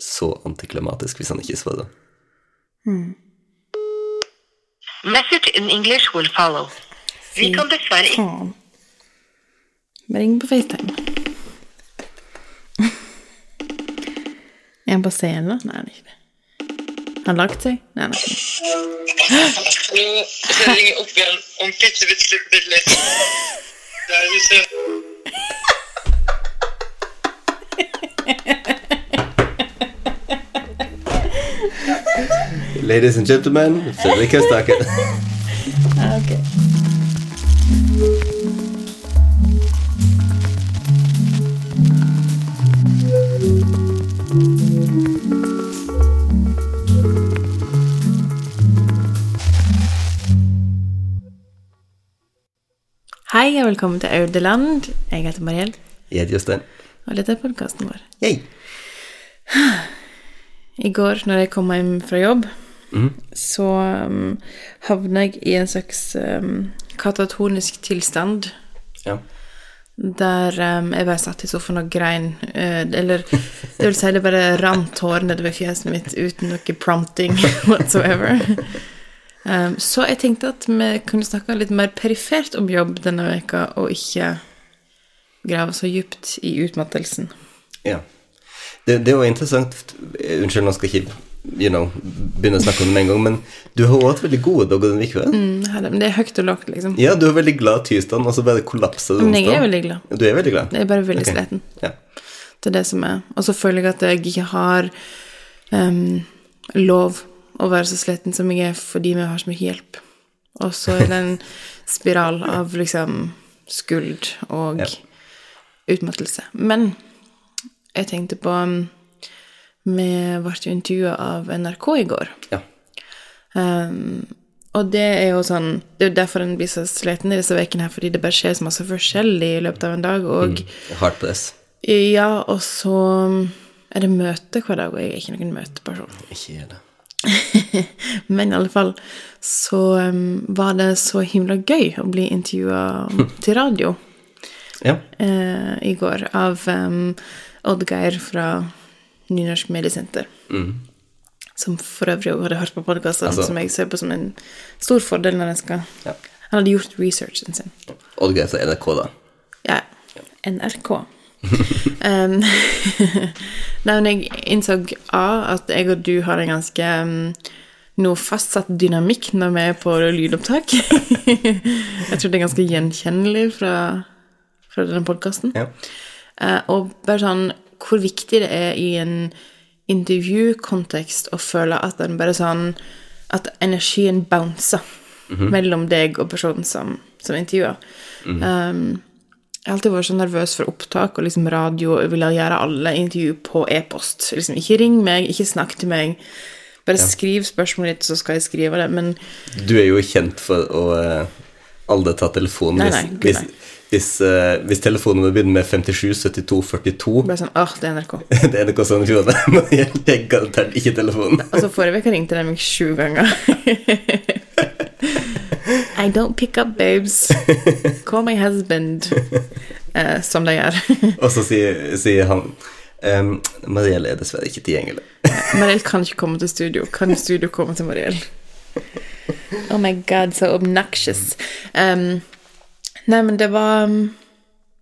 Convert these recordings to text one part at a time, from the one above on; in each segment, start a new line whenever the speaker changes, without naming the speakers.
så antiklimatisk hvis han ikke svarer.
Message in English will follow. Vi kan dessverre ikke
Ring på FaceTime. Er han på scenen? Nei, han er ikke det. Har han lagt seg? Nei, han er ikke det.
Nå skal jeg ringe opp igjen om bitte, bitte, bitte, litt. Der vi hvis
Ladies and gentlemen, Fredrik Høstaker.
okay. ok. Hei og velkommen til Audeland. Jeg heter Mariell,
Jeg heter Jostein.
og dette er podkasten vår.
Yay.
I går når jeg kom hjem fra jobb, så um, havner jeg i en slags um, katatonisk tilstand.
Ja.
Der um, jeg bare satt i sofaen og grein. Uh, eller det vil si, det bare rant tårer nedover fjeset mitt uten noe prompting whatsoever. Um, så jeg tenkte at vi kunne snakke litt mer perifert om jobb denne veka og ikke grave så dypt i utmattelsen.
ja. Det, det var interessant Unnskyld, nå skal jeg you know, begynne å snakke om det med en gang, men du har òg hatt veldig gode dager denne uka.
Mm, det er høyt og lavt, liksom.
Ja, du er veldig glad tirsdag, og så bare kollapser du
Men jeg er veldig glad.
Du er veldig glad?
Jeg er bare veldig
okay.
sliten.
Ja.
Det er det som er. Og så føler jeg at jeg ikke har um, lov å være så sliten som jeg er fordi vi har så mye hjelp. Og så er det en spiral av liksom skuld og
Ja.
utmattelse. Men jeg tenkte på em, Vi ble jo intervjua av NRK i går.
ja.
Um, og det er jo sånn Det er jo derfor en blir så sliten i disse ukene her, fordi det bare skjer så masse forskjellig i løpet av en dag. Og
Hardt press.
ja, og så er det møte hver dag, og jeg er ikke noen møteperson.
Ikke er det.
Men i alle fall så um, var det så himla gøy å bli intervjua til radio
Ja.
uh, i går av um, Oddgeir fra Nynorsk Mediesenter. Som for øvrig også hadde hørt på podkasten,
Altså-
som jeg ser på som en stor fordel når jeg skal
Ja.
Han hadde gjort researchen sin.
Oddgeir fra NRK, da.
Ja. NRK. um, Nei, men jeg innså A at jeg og du har en ganske um, noe fastsatt dynamikk når vi er på lydopptak. jeg tror det er ganske gjenkjennelig fra, fra denne podkasten.
Ja.
Uh, og bare sånn hvor viktig det er i en intervjukontekst å føle at den bare sånn At energien bouncer mellom deg og personen som, som intervjuer. um, jeg har alltid vært så nervøs for opptak og liksom radio og ville gjøre alle intervju på e-post. Liksom, ikke ring meg, ikke snakk til meg. Bare skriv spørsmålet ditt, så skal jeg skrive det. Men
Du er jo kjent for å uh, aldri ta telefonen
Nei,
hvis,
nei,
hvis,
nei.
Hvis, uh, hvis telefonen begynner med 57, 72, 42
bare sånn Åh, det er NRK.
Det er NRK sånn fjord Men jeg jeg garantert ikke telefonen.
Altså, forrige uke ringte de meg sju ganger. I don't pick up, babes. Call my husband. Uh, som de gjør.
Og så sier, sier han um, Marielle er dessverre ikke tilgjengelig.
Mariell kan ikke komme til studio. Kan studio komme til Mariell? Oh my god, so obnoxious. Um, nei, men det var um,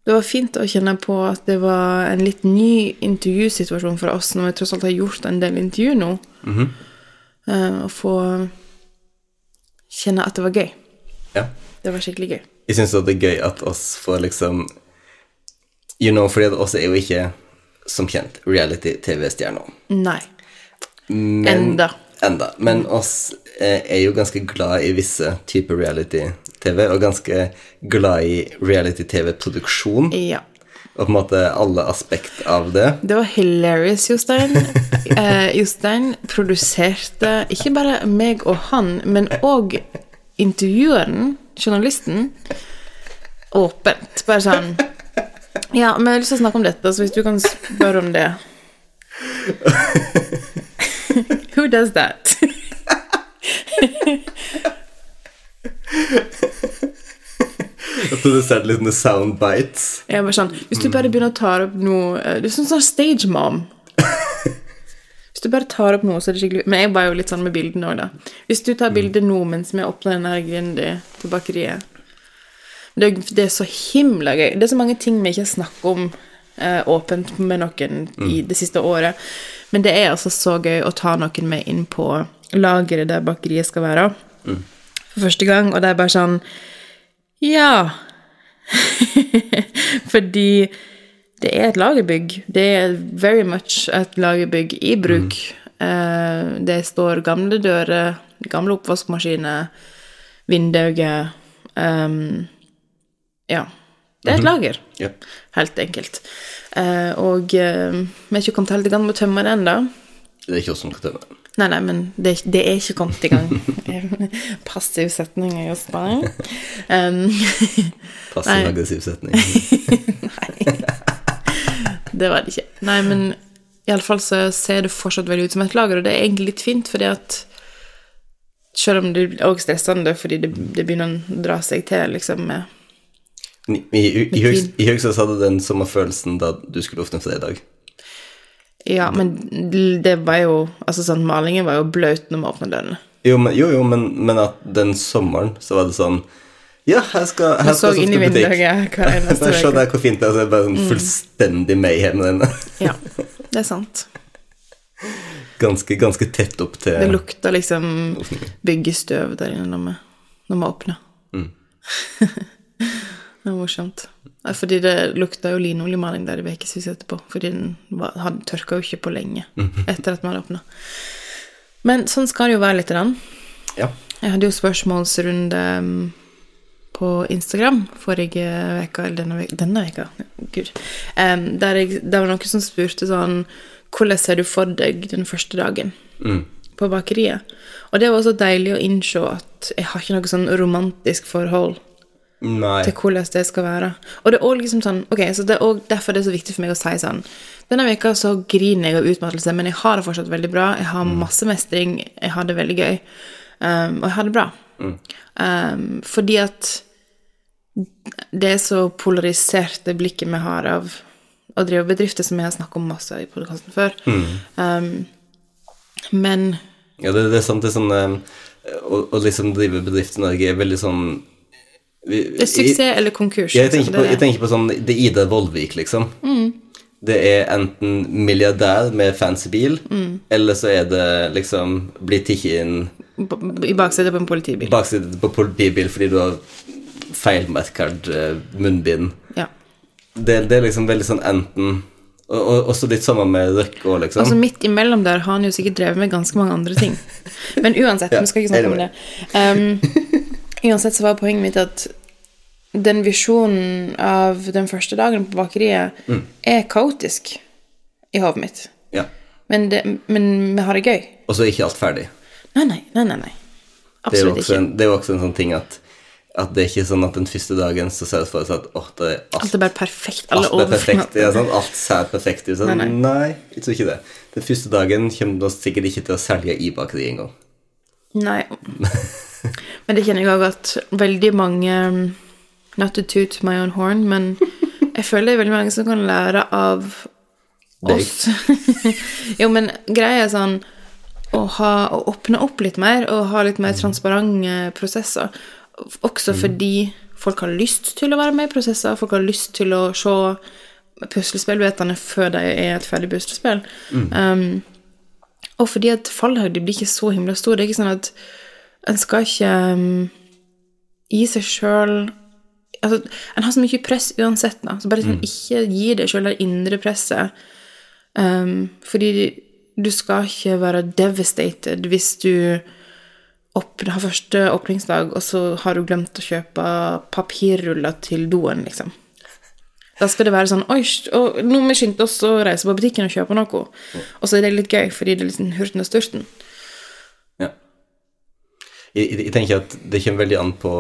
Det var fint å kjenne på at det var en litt ny intervjusituasjon for oss når vi tross alt har gjort en del intervju nå. Uh, Å få kjenne at det var gøy.
Ja.
Det var skikkelig gøy.
Jeg syns det er gøy at oss får liksom You know, fordi at oss er jo ikke, som kjent, reality-TV-stjerner.
Nei.
Men-
Enda.
Enda. Men oss eh, er jo ganske glad i visse typer reality-TV, og ganske glad i reality-TV-produksjon,
Ja.
og på en måte alle aspekt av det.
Det var hilarious, Jostein. Eh, Jostein produserte ikke bare meg og han, men òg intervjueren, journalisten, åpent. Bare sånn Ja, vi har lyst til å snakke om dette, så hvis du kan spørre om det Who does that?
Og produserte litt soundbites.
Jeg bare sånn Hvis du bare begynner å ta opp noe eh, Du er sånn sånn stage mom. Hvis du bare tar opp noe, så er det skikkelig Men jeg var jo litt sånn med bildene òg, da. Hvis du tar bilde nå mens vi åpner den her Grindi til bakeriet det, det er så himla gøy. Det er så mange ting vi ikke har snakket om eh, åpent med noen i det siste året. Men det er altså så gøy å ta noen med inn på lageret der bakeriet skal være, for første gang, og det er bare sånn Ja. Fordi det er et lagerbygg. Det er very much et lagerbygg i bruk. Eh, det står gamle dører, gamle oppvaskmaskiner, vinduer um, Ja. Det er et lager,
Ja.
helt enkelt. Eh, og eh, vi er ikke kommet helt i gang med å tømme det ennå.
Det er ikke oss som skal tømme.
Nei, nei, men det, det er ikke kommet i gang. Passiv setning, er Jostein. Um,
Passiv-aggressiv setning. nei.
det var det ikke. Nei, men iallfall så ser det fortsatt veldig ut som et lager, og det er egentlig litt fint, fordi at selv om det er også stressende, fordi det, det begynner å dra seg til, liksom, med
I, i, i, i, høgst- I høgst så hadde du den samme følelsen da du skulle åpne for det i dag.
Ja, men det var jo Altså sånn, malingen var jo blaut når vi åpna dørene.
Jo, men, jo, jo men, men at den sommeren så var det sånn Ja, her skal, her
Jeg så
skal
inn i vinduet hver eneste
Bare se
uke.
der hvor fint det er. Så er det bare
Mm.
sånn fullstendig mayhem. inne.
Ja, det er sant.
Ganske, ganske tett opp til
Det lukta liksom byggestøv der inne når vi, når vi åpner.
Mm.
det var morsomt. Fordi det lukta jo linoljemaling der i ukevis etterpå. Fordi den var, hadde tørka jo ikke på lenge
Mhm.
etter at vi hadde åpna. Men sånn skal det jo være litt. Grann.
Ja.
Jeg hadde jo spørsmålsrunde um, på Instagram forrige uke, eller denne veka, denne veka, gud, um, der jeg, det var noen som spurte sånn Hvordan ser du for deg den første dagen på bakeriet? Og det var så deilig å innse at jeg har ikke noe sånn romantisk forhold
Nei.
til hvordan det skal være. Og det er også liksom sånn, ok, så det er også derfor det er så viktig for meg å si sånn Denne veka så griner jeg av utmattelse, men jeg har det fortsatt veldig bra. Jeg har masse mestring. Jeg har det veldig gøy. Um, og jeg har det bra. Um, fordi at det er så polariserte blikket vi har av å drive bedrifter, som jeg har snakket om masse i podkasten før. Um, men
Ja, det, det er sant. Det er sånn eh, Å å liksom drive bedrift i Norge er veldig sånn vi,
det er suksess eller konkurs.
Jeg tenker, på, jeg tenker på sånn Det er Ida Vollvik, liksom. Det er enten milliardær med fancy bil, eller så er det liksom bli tikket inn
I baksetet på en politibil.
Baksetet på politibil fordi du har feilmerket eh, munnbind.
ja.
Det, det er liksom veldig sånn enten Og, og også litt sammen med Røkke òg, liksom.
Altså Midt imellom der har han jo sikkert drevet med ganske mange andre ting. Men uansett,
Ja,
vi skal ikke snakke om det. Um, uansett så var poenget mitt at den visjonen av den første dagen på bakeriet
Mm.
er kaotisk i hodet mitt.
ja.
Men, det, men vi har det gøy.
Og så er ikke alt ferdig.
Nei, nei, nei, nei. nei.
Det
Absolutt
også
ikke.
en, det er jo også en sånn ting at, at det er ikke sånn at den første dagen så ser det for seg at åh, det er alt,
Alt er bare perfekt. Alle
alt er perfekt. Ja, sånn, alt ser perfekt ut. Sånn,
Nei,
nei,
nei.
jeg tror ikke det. Den første dagen kommer du sikkert ikke til å selge i bakeriet engang.
Nei. Men det kjenner jeg òg at veldig mange um, Not to toot my own horn, men jeg føler det er veldig mange som kan lære av oss. jo, men greia er sånn å, ha, å åpne opp litt mer og ha litt mer transparente prosesser. Også fordi folk har lyst til å være med i prosesser, folk har lyst til å se puslespillbitene før de er et ferdig puslespill. Um, og fordi at fallhøyde blir ikke så himla stor. Det er ikke sånn at en skal ikke um, gi seg sjøl altså, En har så mye press uansett, da. Så bare sånn, ikke gi deg sjøl det indre presset. Um, fordi du skal ikke være devastated hvis du opp, har første åpningsdag, og så har du glemt å kjøpe papirruller til doen, liksom. Da skal det være sånn Oi, nå må vi skynde oss å reise på butikken og kjøpe noe. Og så er det litt gøy, fordi det er sånn hurten og sturten.
Jeg, jeg, tenker at det kommer veldig an på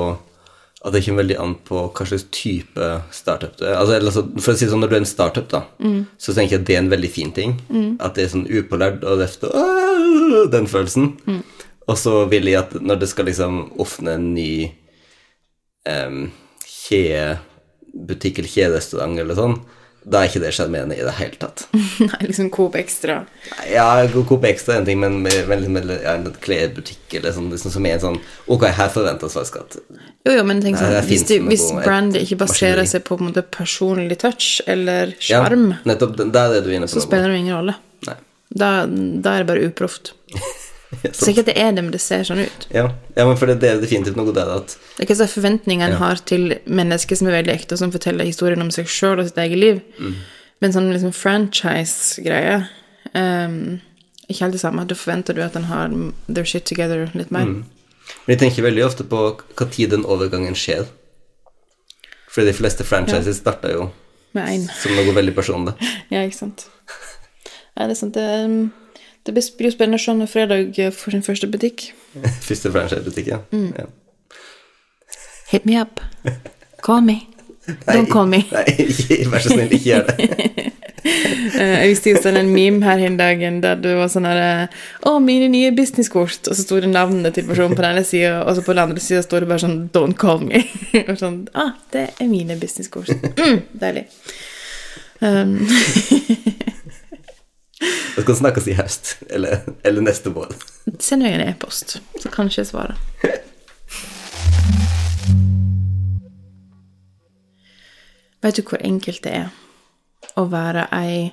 at det kommer veldig an på hva slags type startup du er. Altså, eller, for å si det sånn, Når du er en startup, da, så tenker jeg at det er en veldig fin ting. At det er sånn upålært og røft og den følelsen. Og så vil jeg at når det skal liksom åpne en ny um, kjedebutikk eller kjederestaurant eller sånn, da er ikke det sjarmerende i det hele tatt.
Nei, liksom Coop Extra.
Ja, Coop Extra er en ting, men med, med, med, ja, en klesbutikk eller sånn, liksom, som er en sånn Ok, her forventes faktisk at
Jo, jo, men tenk sånn, hvis,
de,
hvis
et
brandet ikke baserer seg på på måte personlig touch eller
Ja,
sjarm,
nettopp. Der er du inne på
så
noe.
spiller det ingen rolle.
Nei.
Da, da er det bare uproft.
Ja,
Så ikke at det er det, men det ser sånn ut.
ja. ja, men for det, det er definitivt noe der at
Det er ikke så forventninger en har til mennesker som er veldig ekte, og som forteller historien om seg sjøl og sitt eget liv.
Mm.
Men sånn liksom franchise-greie um, Ikke helt det samme. Da forventer du at en har their shit together litt mer.
Mm. Men jeg tenker veldig ofte på tid den overgangen skjer. For de fleste franchises starter jo
Med én.
som noe veldig personlig.
Ja, ikke sant. Ja, det er sant. Det, um, det blir jo spennende å se når Fredag får sin første butikk.
Første franchisebutikk, ja.
Mm.
ja.
Hit me up. Call me. Don't call me.
Nei, vær så snill, ikke gjør det.
Eh, Jeg visste jo sånn en meme her en dag der det var sånn her Å, mine nye businesskort. Og så sto det navnet til personen på den ene sida, og så på den andre sida står det bare sånn Don't call me. og sånn Ah, det er mine businesskort. Mm, deilig. Um,
Det skal snakkes i høst, eller, eller neste vår.
send meg en e-post, så kanskje jeg svarer. Vet du hvor enkelt det er å være ei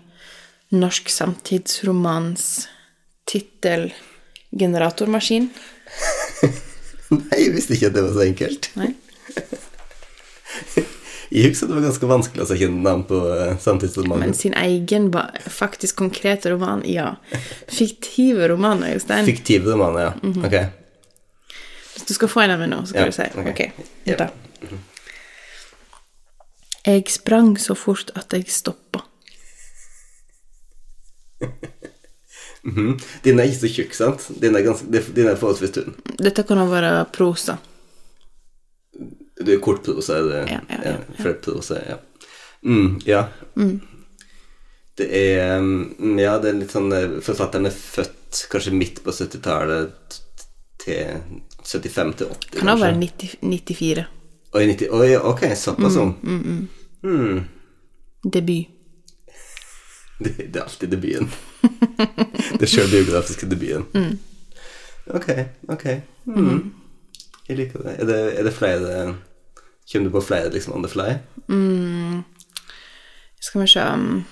norsk samtidsromans tittelgeneratormaskin?
Nei, jeg visste ikke at det var så enkelt.
Nei?
Jeg husker det var ganske vanskelig å kjenne navn på uh, samtidsromaner.
Men sin egen faktisk konkrete roman, ja. Fiktive romaner, Jostein.
Fiktive romaner, ja.
Mhm.
Ok.
Hvis du skal få en av meg nå, så skal
Ja,
du si
ok.
okay.
Ja.
da. Jeg sprang så fort at jeg stoppa.
Mhm. Din er ikke så tjukk, sant? Din er, ganske, din er forholdsvis tynn.
Dette kan jo være prosa.
Du er kortpose, er det?
Ja, ja, ja, ja.
Ja. Mm, ja. Det er mm, Ja, det er litt sånn eh, Forfatteren er født kanskje midt på 70-tallet til 75 til 80,
Kan også være 90, 94.
Oi, 90, oi, ok, såpass om. Mm.
Debut.
Det, det er alltid debuten. det sjølbiografiske debuten. Ok, ok. Mm. Jeg liker det. Er det, er det flere Kommer du på flere liksom on the fly?
Skal vi se um,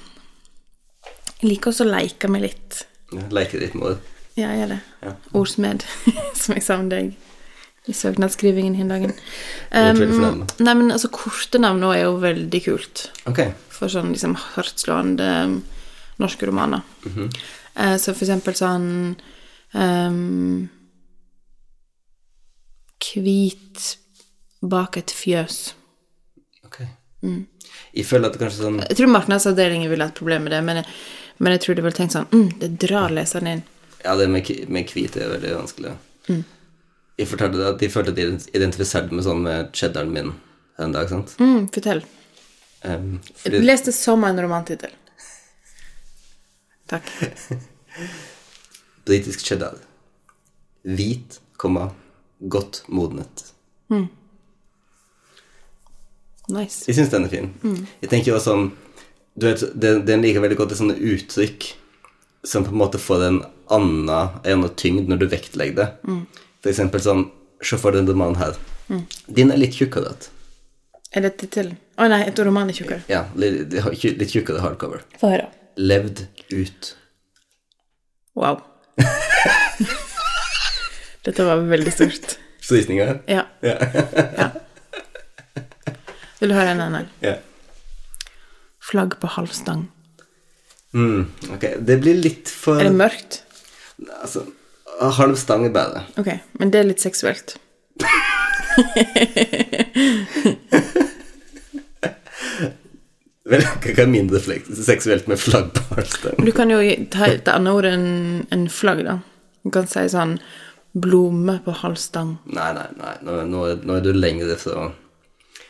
Jeg liker også å leke meg litt.
Ja, leke litt med ord.
Ja, jeg gjør det.
Ja.
Ordsmed, som jeg sa om deg i søknadsskrivingen hin dagen.
er veldig
Um, nei, men altså, korte navn nå er jo veldig kult.
Ok.
For sånn liksom hardtslående um, norske romaner.
Mm
-hmm. uh, så for eksempel sånn um, Hvit bak et fjøs.
ok. Jeg føler at det kanskje sånn
Jeg tror markedsavdelingen ville hatt problem med det, men jeg, men jeg tror de ville tenkt sånn mm, Det drar leseren inn.
Ja, det med, med hvit er veldig vanskelig. Jeg fortalte deg at de følte at de identifiserte meg sånn med cheddaren min en dag, sant?
Mm, fortell.
Um, fordi,
leste som en romantittel. Takk.
britisk cheddar. Hvit, komma, godt modnet.
Nice.
Jeg syns den er fin. Jeg tenker også sånn Du vet, den, den liker veldig godt sånne uttrykk som på en måte får en annen, en annen tyngd når du vektlegger det. For eksempel sånn Se for deg den romanen her. Din er litt tjukkere.
Er det tittel? Å nei, et roman er tjukkere.
Ja, litt, litt tjukkere hardcover.
Få høre.
Levd ut.
Wow. Dette var veldig stort.
Frysninger?
Ja. ja. Vil du høre en annen?
Ja.
Flagg på halvstang.
Mm, ok, det blir litt for
Er det mørkt?
Altså, halv stang er bedre.
Ok, men det er litt seksuelt.
Vel, hva er mindre seksuelt med flagg på halv stang?
Du kan jo ta et annet ord enn en flagg, da. Du kan si sånn blomme på halvstang.
Nei, nei, nei, nå, nå, nå er du lengre fra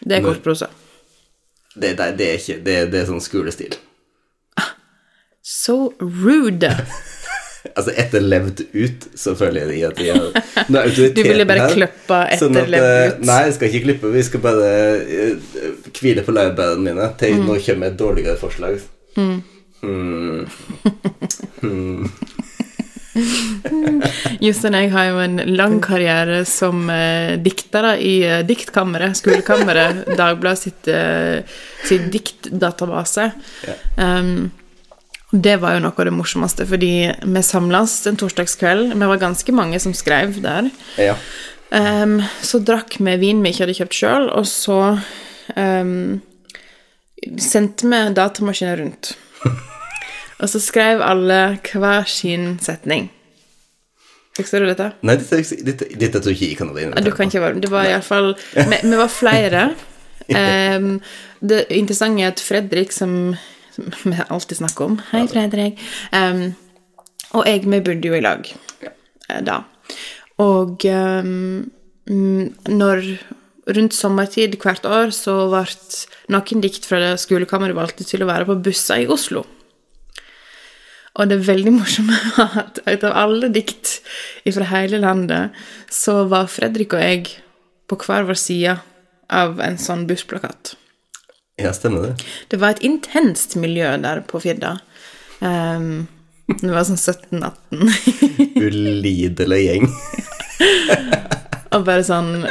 Det er
kort
kortprosa.
det, det, det er ikke Det, det er sånn skolestil.
So rude.
Altså etterlevd ut, så føler jeg at har Nå er autoriteten
Du ville bare
kløppa
etter
sånn at,
etterlevd
eh,
ut.
Nei, jeg skal ikke klippe. Vi skal bare eh, hvile på laurbærene mine til
Mm.
nå kommer et dårligere forslag. Hmm.
Jostein og jeg har jo en lang karriere som eh, diktere i eh, Diktkammeret, skolekammeret, Dagbladet sitt, eh, sitt diktdatabase. Um, det var jo noe av det morsomste, fordi vi samles en torsdagskveld. Vi var ganske mange som skrev der.
Ja.
Um, så drakk vi vin vi ikke hadde kjøpt sjøl, og så um, sendte vi datamaskiner rundt. og så skrev alle hver sin setning. Husker du dette?
Nei, dette, dette, dette tror ikke jeg kan ha
vært Du kan ikke være Det var iallfall vi, vi var flere. Um, det interessante er at Fredrik, som, som vi alltid snakker om Hei, Fredrik. Um, og jeg, vi bodde jo i lag eh, da. Og um, når Rundt sommertid hvert år så ble noen dikt fra skolekammeret valgt til å være på busser i Oslo. Og det er veldig morsomme var at ut av alle dikt fra hele landet, så var Fredrik og jeg på hver vår side av en sånn bussplakat.
Ja, stemmer det.
Det var et intenst miljø der på Firda. Um, det var sånn 17-18.
Ulidelig gjeng.
Og bare sånn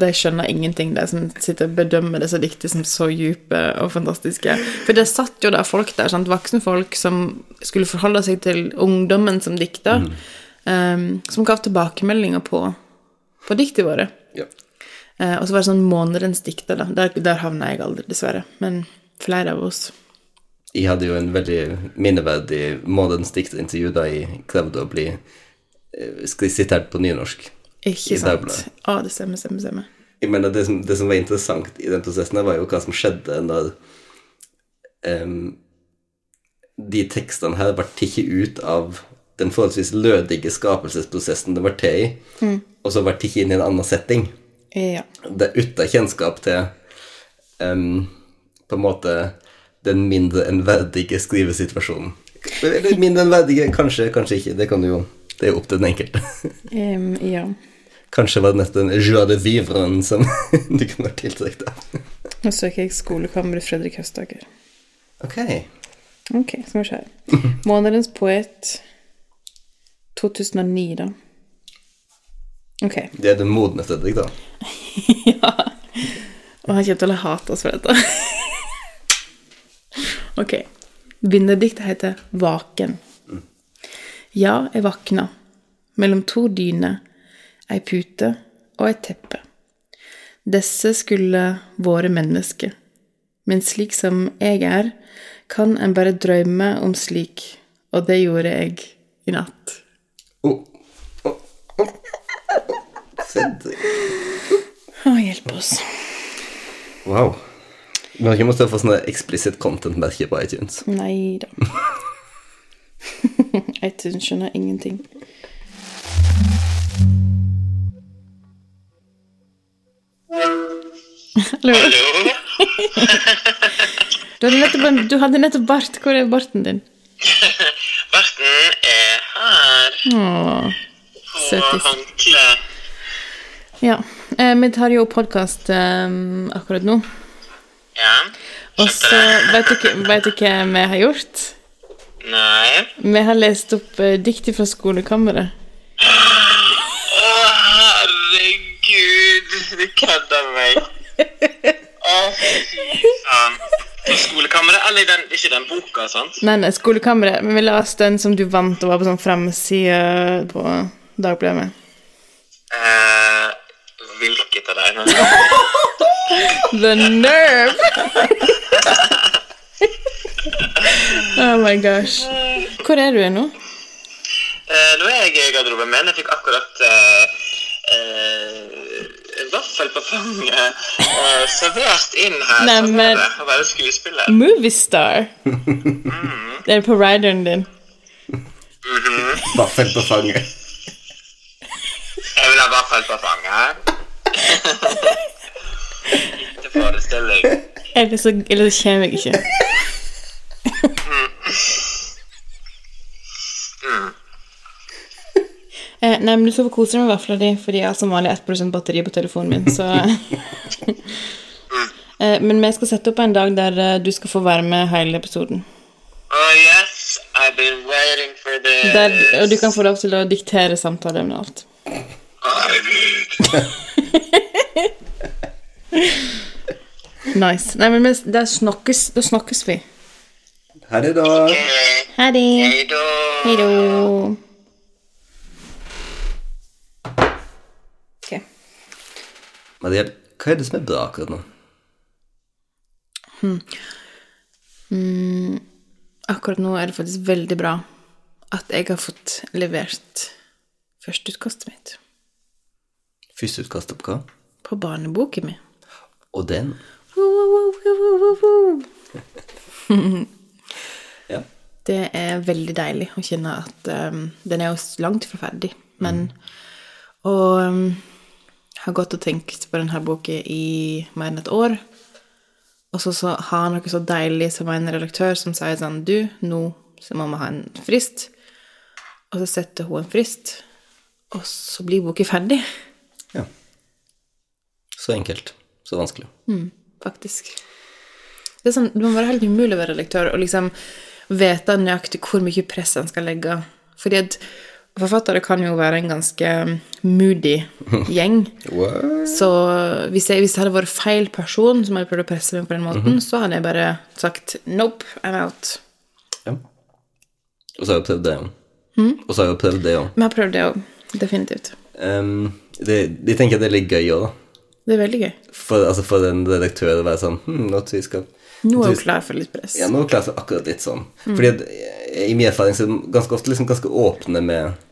De skjønner ingenting, de som sitter og bedømmer disse diktene som så dype og fantastiske. For det satt jo der folk der, sant? voksne folk som skulle forholde seg til ungdommen som dikta, um, som gav tilbakemeldinger på, på diktene våre.
Ja.
Uh, og så var det sånn månedens dikter, da. Der, der havna jeg aldri, dessverre. Men flere av oss.
Jeg hadde jo en veldig minneverdig månedens diktintervju da jeg krevde å bli eh, sitert på nynorsk.
Ikke sant? Å, det stemmer, stemmer, stemmer.
Jeg mener, det som, det som var interessant i den prosessen, her var jo hva som skjedde når um, de tekstene her ble tatt ut av den forholdsvis lødige skapelsesprosessen det ble til i, og så ble tatt inn i en annen setting.
Ja.
Det er uten kjennskap til um, på en måte den mindre enn verdige skrivesituasjonen. Eller mindre enn verdige, kanskje, kanskje ikke. Det kan du jo Det er jo opp til den enkelte.
um, ja.
Kanskje var det nesten joie de vivren som du kunne vært tiltrukket av.
Nå søker jeg skolekammeret Fredrik Høstaker.
Ok.
Ok, skal vi se her. Månedens poet 2009, da. Ok.
Det er det modne Fredrik, da.
ja. Og han kommer til å hate oss for dette. ok. Vinnerdiktet heter Vaken. Ja, jeg vakna mellom to dyner, ei pute og et teppe. Disse skulle vært mennesker, men slik som jeg er, kan en bare drømme om slik, og det gjorde jeg i natt.
Oh. Oh. Oh.
Å, hjelp oss.
Wow. Vi har ikke måttet få sånne explicit content-merker på iTunes.
Nei da. iTunes skjønner ingenting. Hallo.
Hallo?
Du hadde nettopp, du hadde nettopp bart. Hvor er barten din?
Barten er her
Åh,
på
søtis.
håndkleet.
Ja. Eh, vi tar jo podkast eh, akkurat nå.
Ja.
Og så vet du, hva vi har gjort?
Nei.
Vi har lest opp eh, dikt fra skolekammeret.
Å, herregud. Du kødder meg. På skolekammeret, eller den, ikke den boka, sant?
Nei, nei, skolekammeret. Men vi leste den som du vant og var på sånn framside på Dagbladet.
Eh, hvilket av dem?
The nerve! oh my gosh. Hvor er du nå?
Eh, nå er jeg i garderoben min. Jeg fikk akkurat eh, eh, vaffel på fanget og servert inn her.
Nei,
Sånn
men-
er det å være skuespiller.
Moviestar. Det er på rideren din.
Vaffel på fanget.
Jeg vil ha vaffel på fanget. Lite forestilling.
Eller så, eller så kommer jeg ikke. Eh, nei, men du skal få kose deg med vafla di, fordi jeg har som vanlig 1% batteri på telefonen min, så eh, Men vi skal sette opp en dag der eh, du skal få være med hele episoden.
Oh yes, I've been waiting for this.
Der, og du kan få lov til å diktere samtalen og alt. Nice. Nei, men da snakkes, da snakkes vi.
Ha det
Okay.
Ha det.
Hei da.
Hei da. Ok.
Mariel, hva er det som er bra akkurat nå?
Akkurat nå er det faktisk veldig bra at jeg har fått levert førsteutkastet mitt
Første utkast på hva?
på barneboken min.
Og den? Ja.
Det er veldig deilig å kjenne at um, Den er jo langt fra ferdig, men Og um, har gått og tenkt på denne boka i mer enn et år. Og så, så har han noe så deilig som en redaktør som sier sånn Du, nå så må vi ha en frist. Og så setter hun en frist, og så blir boka ferdig,
ja. Så enkelt. Så vanskelig.
faktisk. Det, er sånn, det må være helt umulig å være redaktør og liksom vite nøyaktig hvor mye press en skal legge. Fordi at forfattere kan jo være en ganske moody gjeng. Så hvis, jeg, hvis det hadde vært feil person som hadde prøvd å presse meg på den måten, så hadde jeg bare sagt nope, I'm out.
Ja. Og så har jeg prøvd det òg. Og så har jeg prøvd det òg.
Men jeg har prøvd det òg. Definitivt.
Um, det, de tenker at det er litt gøy òg, da.
Det er veldig gøy.
For, altså for en redaktør å være sånn hm, skal vi skal
Nå er hun klar for litt press.
Ja, nå er hun klar for akkurat litt sånn. Fordi at, eh, i min erfaring så er de ganske ofte liksom ganske åpne med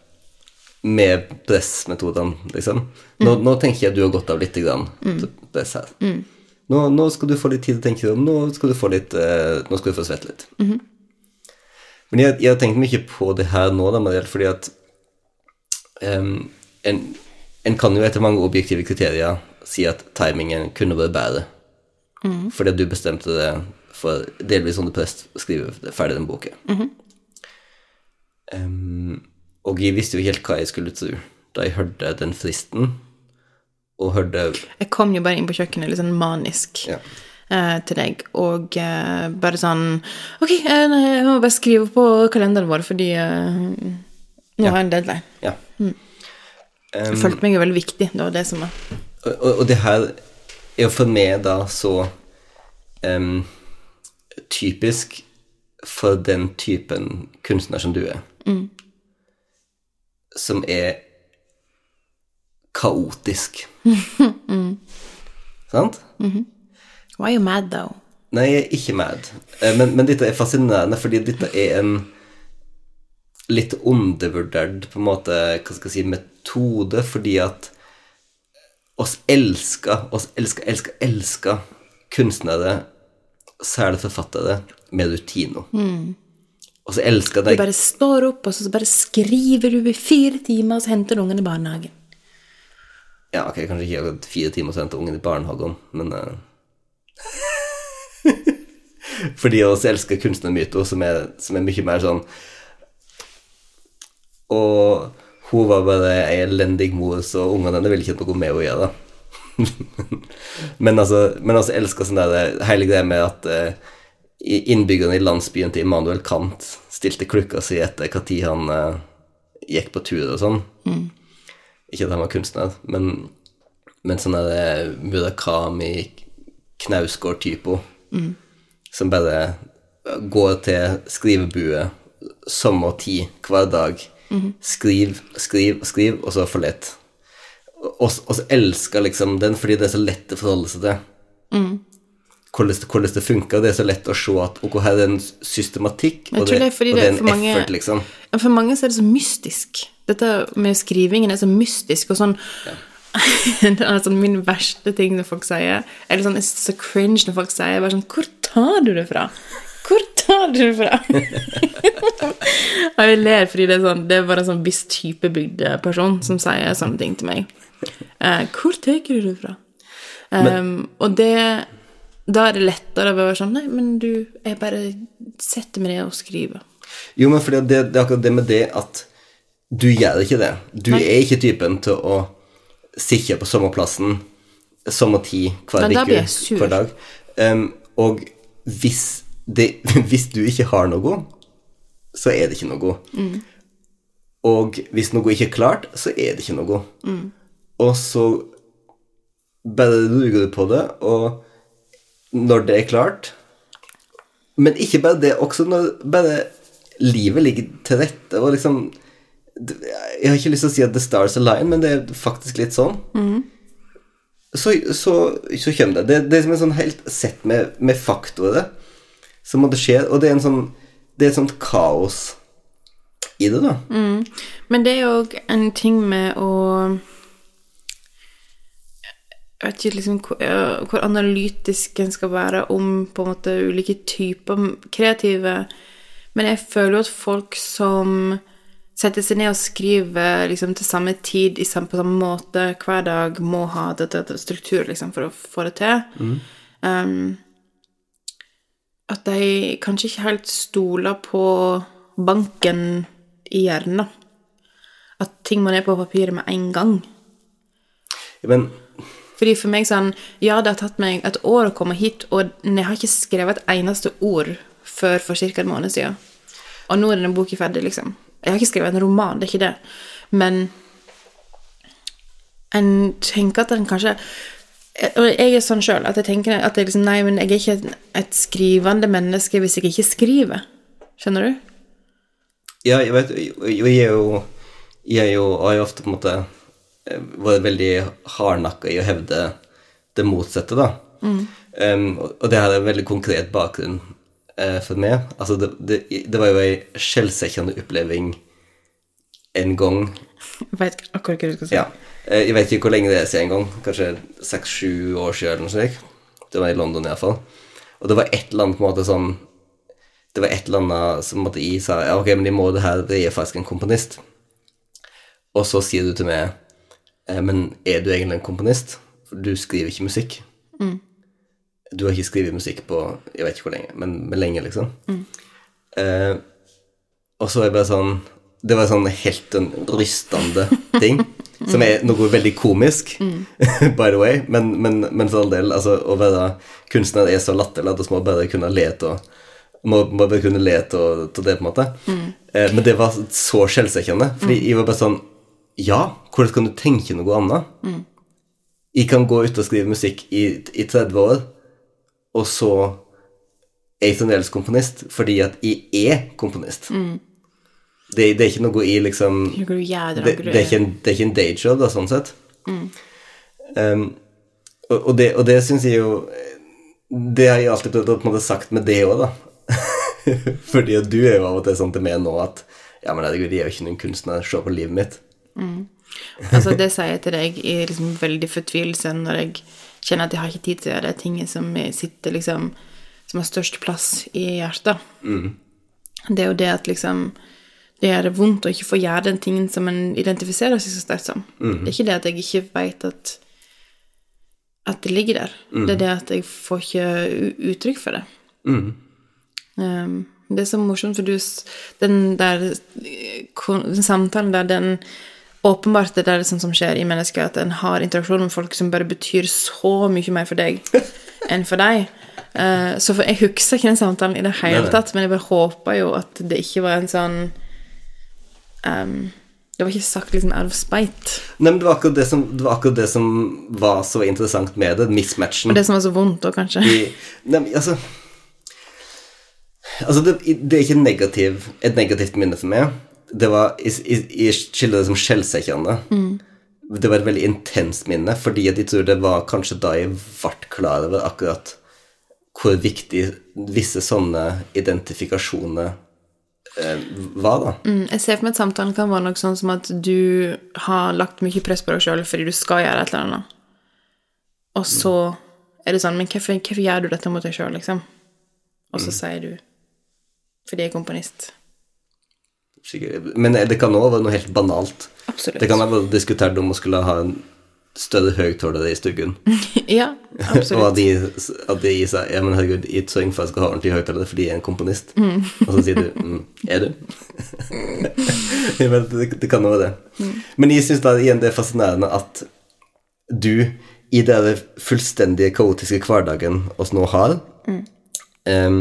med pressmetodene, liksom. Nå, nå tenker jeg at du har godt av litt grann til press her. Nå, nå skal du få litt tid til å tenke deg om, nå skal du få litt uh, Nå skal du få svette litt. Men jeg, jeg har tenkt mye på det her nå, da, Mariel, fordi at um, en, en kan jo etter mange objektive kriterier si at timingen kunne vært bedre. Fordi du bestemte det for delvis som press å skrive ferdig den boka. Em, og jeg visste jo helt hva jeg skulle tro da jeg hørte den fristen, og hørte
Jeg kom jo bare inn på kjøkkenet litt sånn manisk
Ja.
eh, til deg, og uh, bare sånn Ok, eh, jeg må bare skrive på kalenderen vår, fordi uh, nå har jeg en deadline.
Ja.
Jeg følte meg jo veldig viktig, det var det som var
Og, og, og det her er jo for meg da så um, typisk for den typen kunstner som du er. Som er kaotisk. Sant?
Why are you mad, though?
Nei, jeg er ikke mad. Eh, Men, men dette er fascinerende, fordi dette er en litt undervurdert på en måte, hva skal jeg si, metode, fordi at oss elsker, oss elsker, elsker, elsker kunstnere, særlig forfattere, med rutino. Og så elsker
Du bare står opp, og så bare skriver du i fire timer, og så henter du ungen i barnehagen.
Ja, ok, kanskje ikke akkurat fire timer så henter ungen i barnehagen, men uh... Fordi oss elsker kunstnermyter som, er- som er mye mer sånn Og hun var bare ei elendig mor, så ungene hennes ville ikke noe med å gjøre. men altså, men altså elsker sånn der hele greia med at uh, innbyggerne i landsbyen til Immanuel Kant stilte klukka si etter når han uh, gikk på tur og sånn. Ikke at han var kunstner, men, men sånn der eh, Murakami, Knausgård-typo, som bare går til skrivebue sommer tid hver dag. Skriv, skriv, skriv, og så for lett. Og, så elsker liksom den fordi det er så lett å forholde seg til. Hvordan, det- hvordan det funker. Det er så lett å se at ok, her er en systematikk, og det,
det
og det er en
mange-
effort, liksom.
For mange så er det så mystisk. Dette med skrivingen er så mystisk, og sånn altså, Min verste ting når folk sier Eller sånn, jeg er så cringe når folk sier bare sånn Hvor tar du det fra? Hvor tar du det fra? og jeg ler fordi det er sånn Det er bare en sånn viss type bygdeperson som sier sånne ting til meg. Uh, hvor tar du det fra? Um, og det Da er det lettere å være sånn Nei, men du, jeg bare setter meg ned og skriver.
Jo, men fordi det, det er akkurat det med det at du gjør ikke det. Du
Nei.
er ikke typen til å sitte på sommerplassen samme tid hver, uke, hver dag. Um, og hvis, det, hvis du ikke har noe, så er det ikke noe.
Mm.
Og hvis noe ikke er klart, så er det ikke noe.
Mm.
Og så bare lurer du på det, og når det er klart Men ikke bare det, også når bare livet ligger til rette, og liksom Jeg har ikke lyst til å si at the stars align, men det er faktisk litt sånn. Så, så, så kommer det. det. Det er som en sånn helt sett med, med faktorer som måtte skje, og det er en sånn Det er et sånt kaos i det, da.
Men det er jo en ting med å Jeg vet ikke liksom hvor, hvor analytisk en skal være om på en måte ulike typer kreative Men jeg føler jo at folk som setter seg ned og skriver liksom til samme tid på samme måte hver dag, må ha dette, dette struktur liksom, for å få det til. Um, at de kanskje ikke helt stoler på banken i hjernen. At ting må ned på papiret med en gang.
Men
Fordi for meg sånn Ja, det har tatt meg et år å komme hit, og jeg har ikke skrevet et eneste ord før for ca. en måned siden. Og nå er denne boka ferdig, liksom. Jeg har ikke skrevet en roman, det er ikke det. Men en tenker at en kanskje Og jeg er sånn sjøl at jeg tenker at jeg liksom, nei, men jeg er ikke et, et skrivende menneske hvis jeg ikke skriver. Skjønner du?
Ja, jeg vet Jeg er jo Jeg er jo, har jo ofte på en måte eh, vært veldig hardnakka i å hevde det motsatte, da. Um, og og det har en veldig konkret bakgrunn uh, for meg. Altså, det, det, det var jo ei skjellsettende oppleving en gang
Jeg vet akkurat hva du skal si.
Ja. Eh, Jeg vet ikke hvor lenge det er siden en gang. Kanskje seks-sju år siden eller noe slikt. Det var i London iallfall. Og det var et eller annet på en måte sånn Det var et eller annet som måtte i sa Ja, ok, men de må det her, det er faktisk en komponist. Og så sier du til meg eh, Men er du egentlig en komponist? For du skriver ikke musikk. Du har ikke skrevet musikk på Jeg vet ikke hvor lenge, men, men lenge, liksom. Eh, og så er jeg bare sånn Det var sånn helt en rystende ting. Som er noe veldig komisk, by the way. Men, men, men for all del, altså, å være kunstner er så latterlig at vi må bare kunne le av må, må bare kunne le av det, på en måte. Eh, men det var så skjellsettende. Fordi jeg var bare sånn Ja, hvordan kan du tenke noe annet? Jeg kan gå ut og skrive musikk i, i 30 år, og så er jeg fremdeles komponist fordi at jeg er komponist. Det, det er ikke noe i liksom det, det, er ikke en, det dayjob, da, sånn sett. Um, og, og det, og det syns jeg jo Det har jeg alltid prøvd å på en måte sagt med det òg, da. Fordi du er jo av og til sånn til meg nå at Ja, men herregud, jeg er jo ikke noen kunstner, se på livet mitt.
Altså, det sier jeg til deg i liksom veldig fortvilelse når jeg kjenner at jeg har ikke tid til å gjøre de tingene som sitter liksom Som har størst plass i hjertet. Det er jo det at liksom Det gjør det vondt å ikke få gjøre den tingen som en identifiserer seg så sterkt som. Det er ikke det at jeg ikke vet at at det ligger der. Det er det at jeg får ikke uttrykk for det. Um, det er så morsomt, for du Den der den samtalen der, den Åpenbart det er det sånn som skjer i mennesker, at en har interaksjon med folk som bare betyr så mye mer for deg enn for deg. Uh, så for, jeg husker ikke den samtalen i det hele tatt, men jeg bare håper jo at det ikke var en sånn um, Det var ikke sagt liksom out of spite.
Nei, men det var akkurat det som, det var, akkurat det som var så interessant med det, mismatchen.
Og det som var så vondt da, kanskje.
i, nei, men, altså Altså, det, det er ikke negativ, et negativt minne for meg. Det var i, skiller det som skjellsettende. Det var et veldig intenst minne, fordi jeg tror det var kanskje da jeg ble klar over akkurat hvor viktig visse sånne identifikasjoner eh, var, da.
Mm, Jeg ser for meg at samtalen kan være noe sånn som at du har lagt mye press på deg sjøl fordi du skal gjøre et eller annet. Og så er det sånn Men hvorfor, hvorfor gjør du dette mot deg sjøl, liksom? Og så sier du fordi jeg er komponist.
Sikkert. Men det kan òg være noe helt banalt.
Absolutt.
Det kan være diskutert om å skulle ha en større høyttaler i stuggen.
Ja, absolutt.
Og at de, at de sa Ja, men herregud, jeg at jeg skal ha ordentlig høyttaler fordi jeg er en komponist. Og så sier du mm, Er du? Jeg vet, det, det kan jo være det. Men jeg syns igjen det er fascinerende at du, i den fullstendige kaotiske hverdagen oss nå har, um,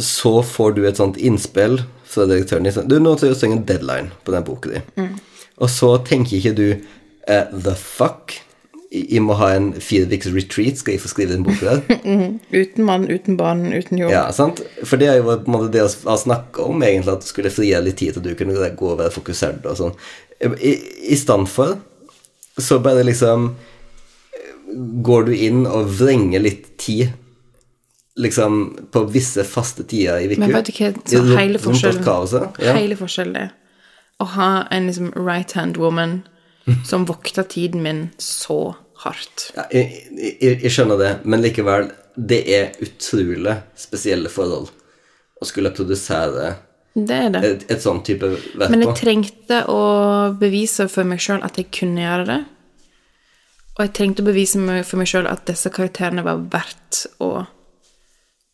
så får du et sånt innspill fra direktøren Du, nå trenger du en deadline på den boka di. Og så tenker ikke du eh, The fuck? Jeg må ha en fire retreat, skal jeg få skrive den boka der?
Uten mann, uten barn, uten jobb.
Ja, sant? For det er jo på en måte det å snakke om, egentlig, at du skulle frigjøre litt tid til at du kunne gå og være fokusert og sånn. I, i stand for så bare liksom går du inn og vrenger litt tid liksom på visse faste tider i uka.
Men vet du hva, så hele forskjellen.
Ja.
Hele forskjellen er å ha en liksom right hand woman som vokta tiden min så hardt.
Ja, jeg, jeg, jeg skjønner det, men likevel, det er utrolig spesielle forhold å skulle produsere
Det er det.
et, et sånn type verk
Men jeg trengte å bevise for meg sjøl at jeg kunne gjøre det. Og jeg trengte å bevise for meg sjøl at disse karakterene var verdt å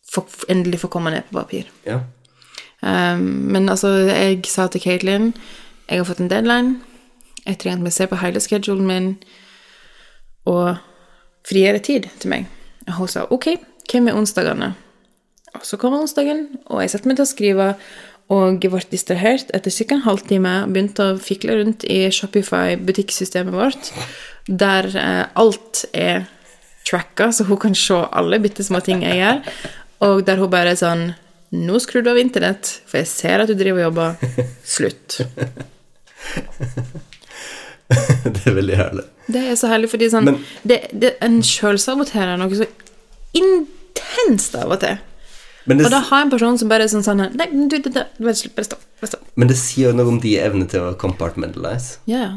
få, endelig få komme ned på papir.
Ja.
Um, men altså, jeg sa til Caitlin Jeg har fått en deadline. Jeg trenger at vi ser på hele schedulen min og frigjøre tid til meg. Og hun sa ok, hvem er onsdagene? Og så kom onsdagen, og jeg satte meg til å skrive, og ble distrahert etter ca. en halvtime. Begynte å fikle rundt i Shopify-butikksystemet vårt, der eh, alt er tracka, så hun kan se alle bitte små ting jeg gjør. Og der hun bare er sånn Nå skrur du av internett, for jeg ser at du driver og jobber. Slutt.
det er veldig herlig.
Det er så herlig, fordi sånn
Men-
det, det, En sjølsaboterer noe så intenst av og til.
Men det,
Og da har en person som bare er sånn sånn Nei, du, du, du, bare slutt, bare stopp.
Men det sier jo noe om de evnene til å compartmentalize.
Ja, ja.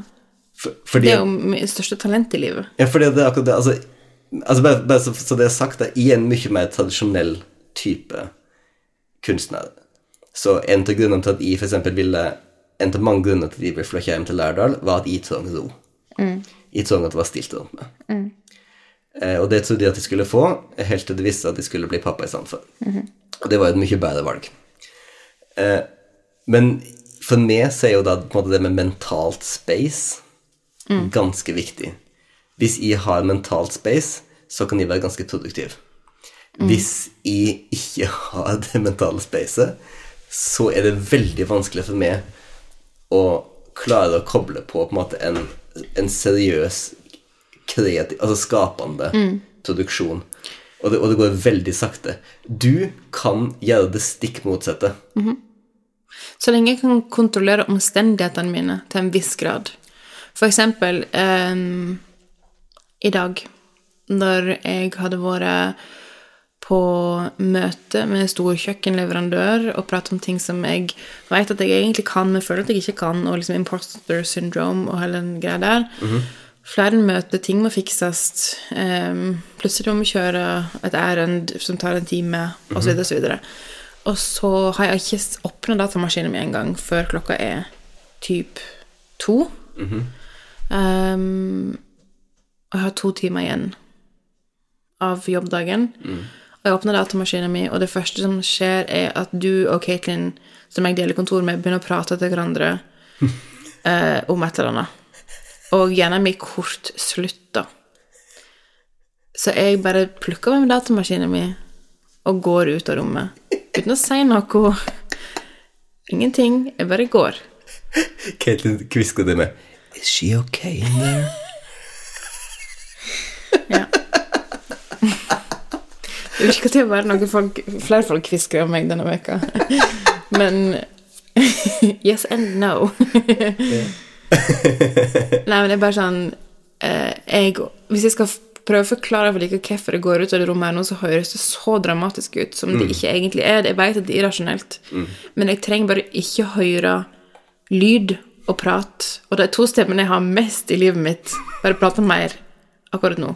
For, fordi,
Det er jo mitt største talent i livet.
ja, fordi det er akkurat det Altså, altså bare, bare så, så det er sagt, da, er en mye mer tradisjonell type kunstner. Så en av grunnene til at jeg for eksempel ville En av mange grunner til at de ble flytta hjem til Lærdal, var at jeg trengte ro. Jeg trengte at det var stilt rundt meg. Eh, og det trodde jeg at de skulle få, helt til de visste at de skulle bli pappa i stedet for. Og det var et mye bedre valg. Eh, men for meg så er jo da på en måte det med mentalt space ganske viktig. Hvis jeg har mentalt space, så kan jeg være ganske produktiv. Hvis jeg ikke har det mentale spacet, så er det veldig vanskelig for meg å klare å koble på på en måte en, en seriøs, kreativ, altså skapende produksjon. Og det, og det går veldig sakte. Du kan gjøre det stikk motsatte.
Så lenge jeg kan kontrollere omstendighetene mine til en viss grad. For eksempel ehm, i dag, når jeg hadde vært på møte med stor kjøkkenleverandør og prate om ting som jeg vet at jeg egentlig kan, men føler at jeg ikke kan, og liksom imposter syndrome og hele den greia der. Flere møter, ting må fikses. Um, plutselig må vi kjøre et ærend som tar en time, osv., osv. Og, så videre. og så har jeg ikke åpna datamaskinen min engang før klokka er typ to. Um, og jeg har to timer igjen av jobbdagen. Og jeg åpner datamaskinen min, og det første som skjer, er at du og Caitlin, som jeg deler kontor med, begynner å prate til hverandre eh, om et eller annet. Og gjerne min kort slutt, da. Så jeg bare plukker med datamaskinen min og går ut av rommet. Uten å si noe. Ingenting. Jeg bare går.
Caitlin kvisker det med Is she okay in there?
Ja. Det virker til å være noe folk, flere folk kvisker om meg denne veka. Men yes and no. Nei, men det er bare sånn eh, jeg, Hvis jeg skal prøve å forklare for like hvorfor det går ut av det rommet her nå, så høres det så dramatisk ut som det ikke egentlig er. Jeg vet at det er irrasjonelt, men jeg trenger bare ikke høre lyd og prat. Og de to stemmene jeg har mest i livet mitt, bare prater mer akkurat nå.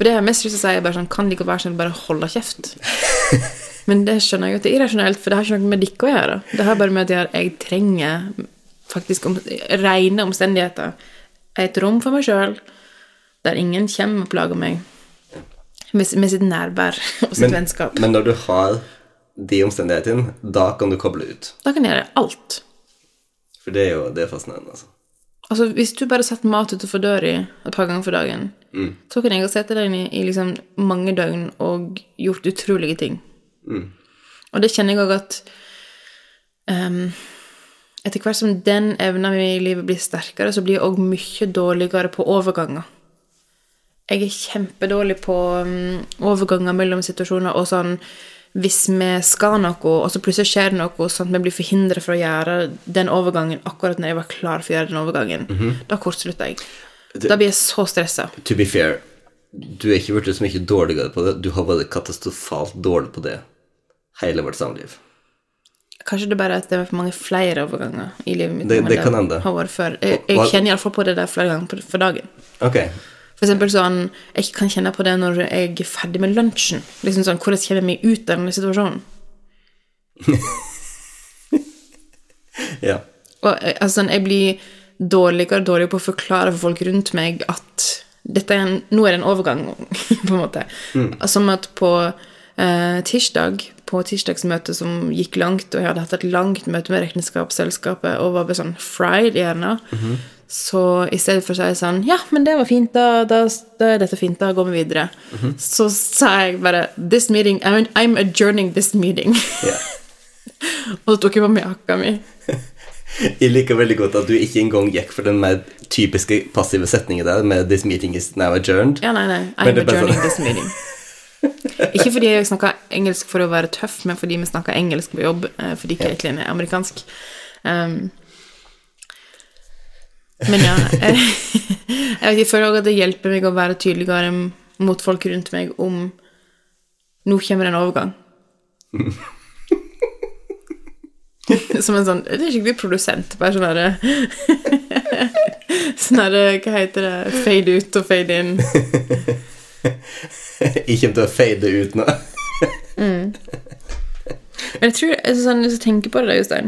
For det jeg har mest lyst til å si, er bare sånn Kan de ikke være sånn bare holde kjeft? Men det skjønner jeg jo at det er irrasjonelt, for det har ikke noe med dere å gjøre. Det har bare med at jeg, jeg trenger faktisk om, rene omstendigheter. Et rom for meg sjøl, der ingen kommer og plager meg med, med sitt nærvær og sitt vennskap.
men når du har de omstendighetene, da kan du koble ut.
Da kan jeg gjøre alt.
For det er jo det er fascinerende, altså.
Altså, hvis du bare setter mat utenfor døra et par ganger for dagen, så kan jeg ha sett deg i, i liksom mange døgn og gjort utrolige ting. Og det kjenner jeg òg at um, etter hvert som den evna mi i livet blir sterkere, så blir jeg òg mye dårligere på overganger. Jeg er kjempedårlig på um, overganger mellom situasjoner og sånn hvis vi skal noe, og så plutselig skjer det noe, sånn at vi blir forhindret fra å gjøre den overgangen akkurat når jeg var klar for å gjøre den overgangen, da kortslutter jeg. Da blir jeg så stressa.
To be fair, du er ikke blitt så mye dårligere på det. Du har vært katastrofalt dårlig på det hele vårt samliv.
Kanskje det bare er at det er for mange flere overganger i livet mitt.
Det- det kan hende.
Jeg, jeg kjenner iallfall på det der flere ganger for dagen.
Ok.
Eksempel sånn Jeg kan kjenne på det når jeg er ferdig med lunsjen. Liksom sånn, Hvordan kommer jeg meg ut av denne situasjonen?
Ja.
Og eh, altså, sånn, jeg blir dårligere og dårligere på å forklare for folk rundt meg at dette er en, nå er det en overgang, på en måte. Som at på eh, tirsdag, på tirsdagsmøtet som gikk langt, og jeg hadde hatt et langt møte med regnskapsselskapet og var bare sånn fried i hjernen, så i stedet for å si sånn Ja, men det var fint, da, da, da er dette fint, da går vi videre. Så sa jeg bare This meeting I'm, I'm adjourning this meeting.
Yeah.
og så tok jeg på meg jakka mi.
Jeg liker veldig godt at du ikke engang gikk for den mer typiske passive setningen der med 'This meeting is now adjourned'.
Ja, nei, nei. I'm adjourning
sånn-
this meeting. Ikke fordi jeg snakka engelsk for å være tøff, men fordi vi snakka engelsk på jobb, eh, fordi Caitlyn er amerikansk. Um, men ja Jeg, jeg, føler også at det hjelper meg å være tydeligere mot folk rundt meg om Nå kommer det en overgang. Som en sånn Det er skikkelig produsent. Bare sånn herre Sånn herre Hva heter det? Fade ut og fade in.
Jeg kommer til å fade ut nå.
Men jeg tror, altså, sånn, Hvis jeg tenker på det, da,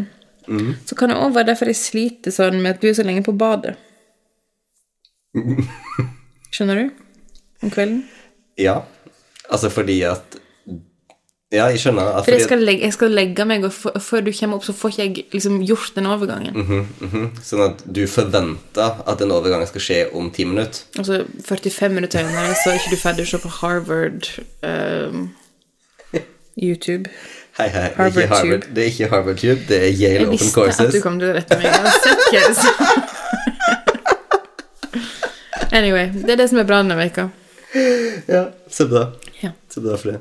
Jostein, så kan det òg være derfor jeg sliter sånn med at du er så lenge på badet. Skjønner du? Om kvelden?
Ja. Altså fordi at Ja, jeg skjønner. At
For jeg skal, legge, jeg skal legge meg, og f- før du kommer opp, så får ikke jeg liksom gjort den overgangen.
at, sånn at du forventer at en overgang skal skje om ti minutter.
Altså 45 minutter senere så er ikke du ferdig å se på Harvard um, YouTube.
Hei, hei. Det er
Harvard
det er ikke Harvard Tube, det er Yale Open Courses.
Jeg visste at du kom til å rette meg. Jeg har sett. Anyway, det er det som er bra denne veka.
Ja, så bra.
Ja.
Så bra for det.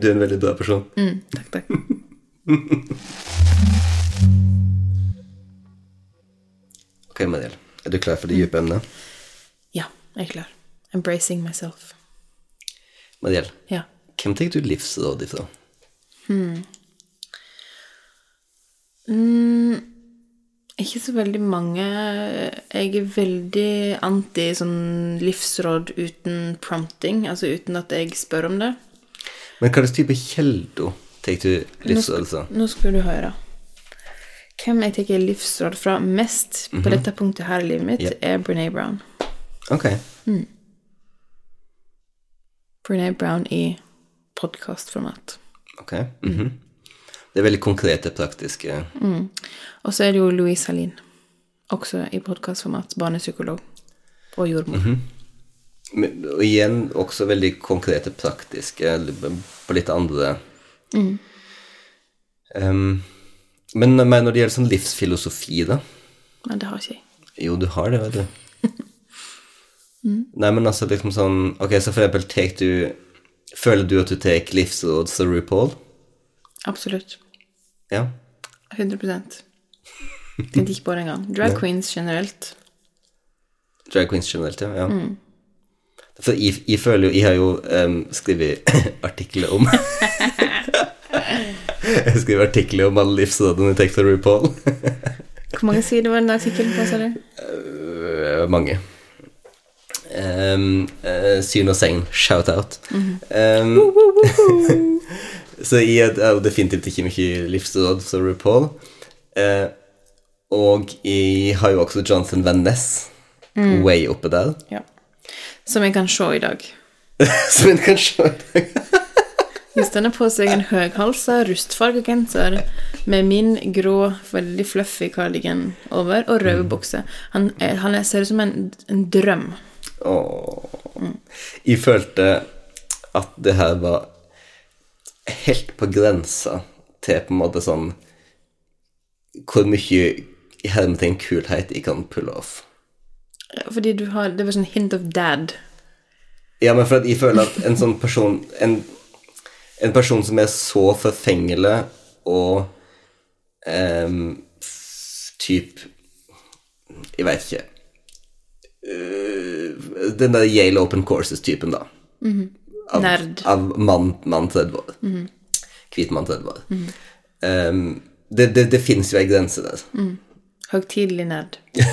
Du er en veldig bra person.
Takk, takk.
Ok, Mariel. Er du klar for det dype emnet?
Ja, jeg er klar. Embracing myself.
Mariel,
Ja.
hvem tar du livsråd ifra?
Ikke så veldig mange. Jeg er veldig anti sånn livsråd uten prompting, altså uten at jeg spør om det.
Men hva slags type kilder tar du livsråd fra?
Nå skal du høre. Hvem jeg tar livsråd fra mest på dette punktet her i livet mitt,
yep.
er Brené Brown.
Ok.
Brené Brown i podkastformat.
ok. mhm. Det er veldig konkrete, praktiske
Og så er det jo Louise Halin, også i podkastformat. Barnepsykolog og jordmor.
Men- Og igjen også veldig konkrete, praktiske, på litt andre mm. Men men når det gjelder sånn livsfilosofi, da?
Nei, det har ikke jeg.
Jo, du har det, vet du. Nei, men altså liksom sånn Ok, så for eksempel tek du Føler du at du tar livsråd fra RuPaul?
Absolutt.
Ja.
100 Tenkte ikke på det engang. Drag queens generelt.
Drag queens generelt, ja. ja. For jeg, jeg føler jo Jeg har jo um, skrevet artikler om Jeg skriver artikler om alle livsrådene i fra RuPaul.
Hvor mange sider var den artikkelen på, sa du?
Øh, mange. Um, uh, syn og segn. Shout-out. Um, så jeg er jo definitivt ikke mye livsråd som RuPaul. Eh, og jeg har jo også Johnson Van Ness way oppe der.
Ja. Som jeg kan se i dag.
Som en kan se
i dag. Hvis den har på seg en høyhalsa, rustfarga genser med min grå, veldig fluffy cardigan over og røde bukser. Han, er, han er, ser ut som en, en drøm.
Åh. Jeg følte at det her var helt på grensa til på en måte sånn Hvor mye i hermetegn kulhet jeg kan pulle off.
Fordi du har Det var sånn hint of dad.
Ja, men for at jeg føler at en sånn person En, en person som er så forfengelig og um, typ Jeg veit ikke Øh, Den der Yale Open Courses-typen, da. Mm
Nerd.
Av mann, mann 30 år. Hvit mann 30 år. Um, det det, det fins jo ei grense der.
Høgtidelig nerd.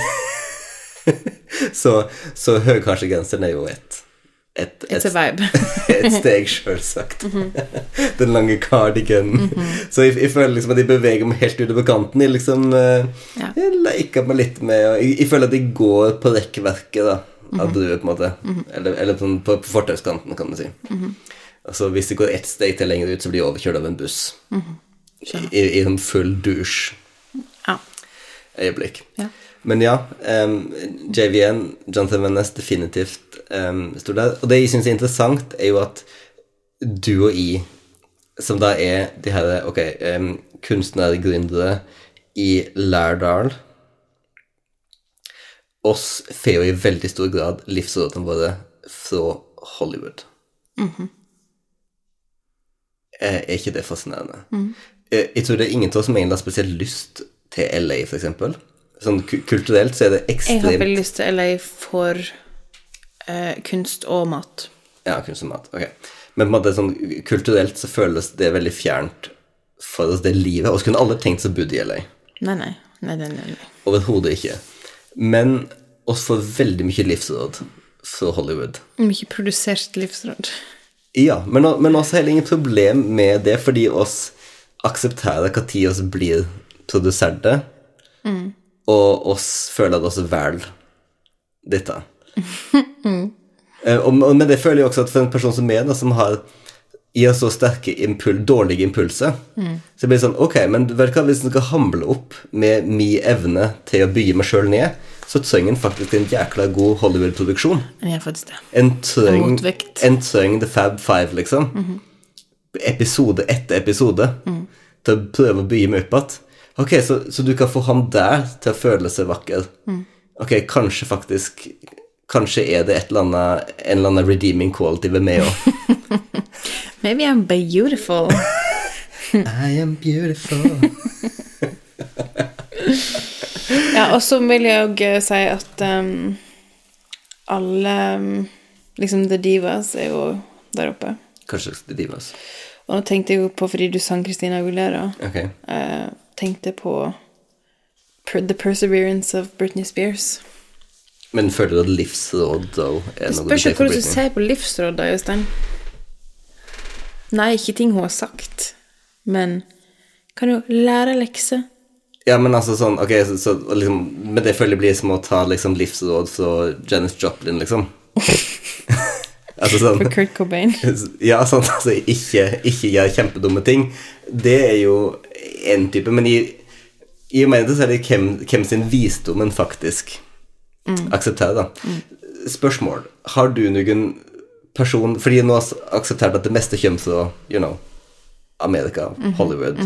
Så, så høykarskegenseren er jo et et,
et,
et steg, sjølsagt. Den lange cardiganen. Så jeg, jeg føler liksom at jeg beveger meg helt utover kanten. Jeg liksom eh,
Ja.
Jeg leker meg litt med og jeg, jeg føler at jeg går på rekkverket da av druer, på en måte. Eller, eller sånn på, på fortauskanten, kan man si. Altså Hvis det går ett steg til lenger ut, så blir jeg overkjørt av en buss. I, I en full dusj
Ja.
øyeblikk.
Ja.
Men ja, um, JVN, Jonathan Van definitivt um, står der. Og det jeg syns er interessant, er jo at du og jeg, som da er de her ok, um, kunstnergründere i Lærdal Oss får jo i veldig stor grad livsrådene våre fra Hollywood. Eh, Er ikke det fascinerende? Mm. Jeg tror det er ingen av oss som egentlig har spesielt lyst til LA, eksempel. Sånn kulturelt så er det ekstremt
Jeg har veldig lyst til LA for eh, kunst og mat.
Ja, kunst og mat. Ok. Men på en måte sånn kulturelt så føles det veldig fjernt for oss, det livet. Og så kunne alle tenkt seg å bo i LA.
Nei. Nei, nei, nei. nei.
Overhodet ikke. Men oss får veldig mye livsråd fra Hollywood.
Mye produsert livsråd.
Ja, men, men også heller ingen problem med det, fordi oss aksepterer hva tid oss blir produserte, og oss føler oss vel dette. mm. og, og med det føler jeg også at for en person som meg, som har gir så sterke impul dårlige impulser, så blir sånn Ok, men vet du hva, hvis en skal hamle opp med min evne til å bygge meg sjøl ned, så trenger en faktisk en jækla god Hollywood-produksjon.
Jeg.
En treng,
Motvekt.
en treng The Fab Five, liksom. Episode etter episode. Til å prøve å bygge meg opp igjen. Ok, så, så du kan få han der til å føle seg vakker. Ok, kanskje faktisk Kanskje er det et eller annet, en eller annen redeeming quality ved meg òg.
Maybe I'm beautiful.
I am beautiful.
Ja, og så vil jeg òg si at um, alle um, liksom The Divas er jo der oppe.
Hva slags The divas.
Og nå tenkte jeg jo på, fordi du sang Christina Aguilera,
okay.
uh, tenkte på per The Perseverance of Britney Spears.
Men føler du at livsråd da er noe
spørs jo
tar Spørs
hvordan du ser på livsråd, da, Øystein. Nei, ikke ting hun har sagt, men kan jo lære lekser.
Ja, men altså sånn Ok, så, så liksom Men det føler jeg blir som å ta liksom livsråd fra Janis Joplin, liksom. altså sånn
For Kurt Cobain.
Ja, sånn altså ikke, ikke gjøre kjempedumme ting. Det er jo én type, men i, i og med det så er det hvem, hvem sin visdom en faktisk aksepterer, da. Spørsmål. Har du noen person Fordi nå har akseptert at det meste kommer fra, you know, Amerika, Hollywood,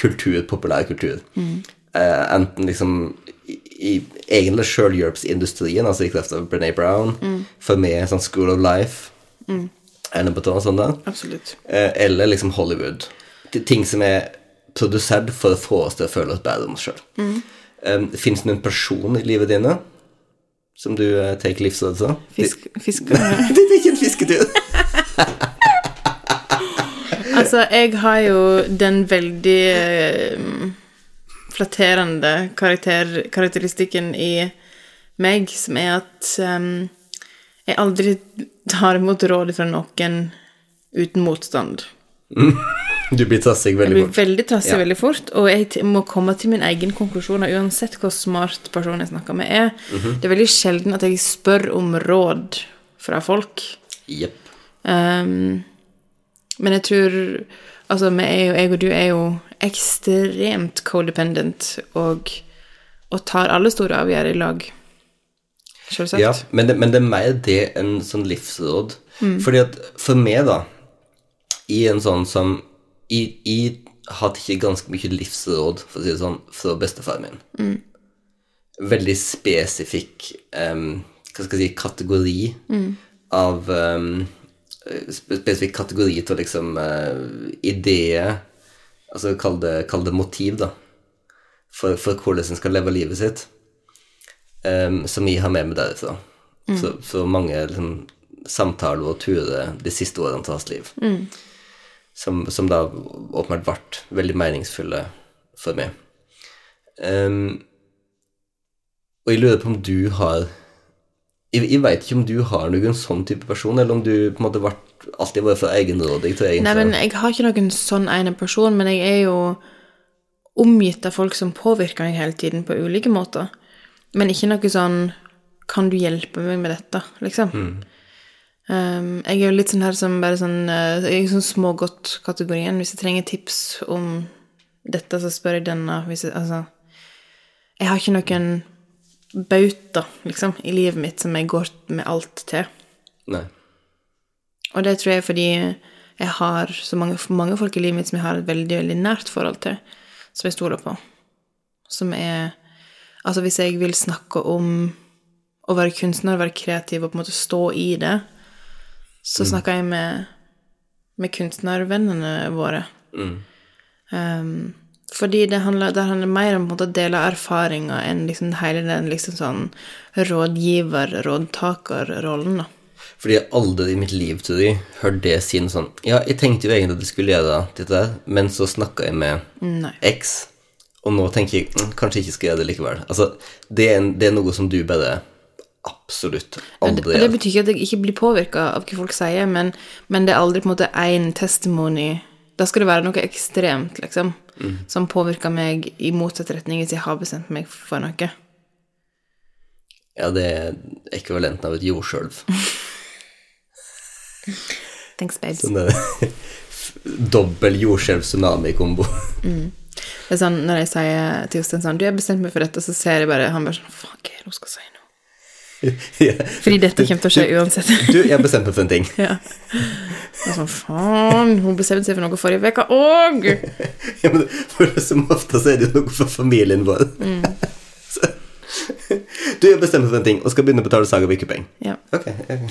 kultur, populær kultur. Eh, enten liksom i, i egentlig sjølhjelpsindustrien, altså i kraft av Brené Brown, for meg sånn School of Life, mm. Baton og sånn
Absolutt.
Uh, eller liksom Hollywood. Ting som er produsert for å få oss til å føle oss bedre om oss sjøl. Um, Fins det noen person i livet dine som du uh, livs, altså. fra?
Fisk, fisk
Det er ikke en fisketur!
Altså, jeg har jo den veldig uh, flatterende karakter, karakteristikken i meg, som er at um, jeg aldri tar imot råd fra noen uten motstand.
Du blir trassig
Jeg blir veldig trassig
Ja.
veldig fort, og jeg må komme til min egen konklusjon uansett hvor smart personen jeg snakker med er.
Mhm.
Det er veldig sjelden at jeg spør om råd fra folk.
Yep.
Um, men jeg tror Altså, vi er jo, jeg og du er jo ekstremt codependent og, og tar alle store avgjørelser i lag. Selvsagt.
Ja, men det, men det er mer det enn sånn livsråd. Fordi at for meg, da, i en sånn som Jeg, jeg hadde ikke ganske mye livsråd, for å si det sånn, fra bestefaren min. Veldig spesifikk um, hva skal jeg si, kategori av um, Spesifikk kategori til liksom uh, ideer Altså kall det, kall det motiv, da, for, for hvordan en skal leve livet sitt Um, som jeg har med meg derifra. Så, så mange liksom, samtaler og turer de siste årene til hans liv. Som, som da åpenbart ble veldig meningsfulle for meg. Um, og jeg lurer på om du har Jeg, jeg veit ikke om du har noen sånn type person, eller om du på en måte ble, alltid vært for egenrådig til egentlig
Nei, men jeg har ikke noen sånn ene person, men jeg er jo omgitt av folk som påvirker meg hele tiden på ulike måter. Men ikke noe sånn Kan du hjelpe meg med dette? liksom. Um, jeg er jo litt sånn her som bare sånn uh, Jeg er sånn smågodt-kategorien. Hvis jeg trenger tips om dette, så spør jeg denne. Hvis jeg, altså Jeg har ikke noen bauta, liksom, i livet mitt som jeg går med alt til.
Nei.
Og det tror jeg er fordi jeg har så mange, mange folk i livet mitt som jeg har et veldig, veldig nært forhold til, som jeg stoler på. Som er Altså, hvis jeg vil snakke om å være kunstner, være kreativ og på en måte stå i det, så snakker jeg med, med kunstnervennene våre. Um, fordi det handler, det handler mer om å dele erfaringer enn liksom hele den liksom sånn rådgiver-rådtaker-rollen.
Fordi jeg aldri i mitt liv tror jeg hørte det si noe sånn Ja, jeg tenkte jo egentlig at jeg skulle gjøre dette der, men så snakka jeg med
Nei.
X, og nå tenker jeg mm, kanskje ikke skal gjøre det likevel. Altså, det er, det er noe som du bare absolutt
det,
aldri
det
gjør.
betyr ikke at jeg ikke blir påvirka av hva folk sier, men, men det er aldri på en måte én testimony Da skal det være noe ekstremt, liksom, som påvirker meg i motsatt retning hvis jeg har bestemt meg for noe.
Ja, det er ekvivalenten av et jordskjelv.
Thanks, babes.
Sånn dobbel jordskjelv-tsunami-kombo.
Det er sånn når jeg sier til Jostein sånn Du, jeg har bestemt meg for dette, så ser jeg bare Han bare sånn Fuck, hva er det hun skal si nå? Fordi dette kommer til å skje uansett.
Du, jeg har bestemt meg for en ting.
ja. Altså, faen, hun bestemte seg for noe forrige uke òg!
Ja, men for som ofte så er det jo noe for familien vår. Så, du, jeg bestemte meg for en ting, og skal begynne å betale Saga Vikepenger.
Ja.
Ok. eh.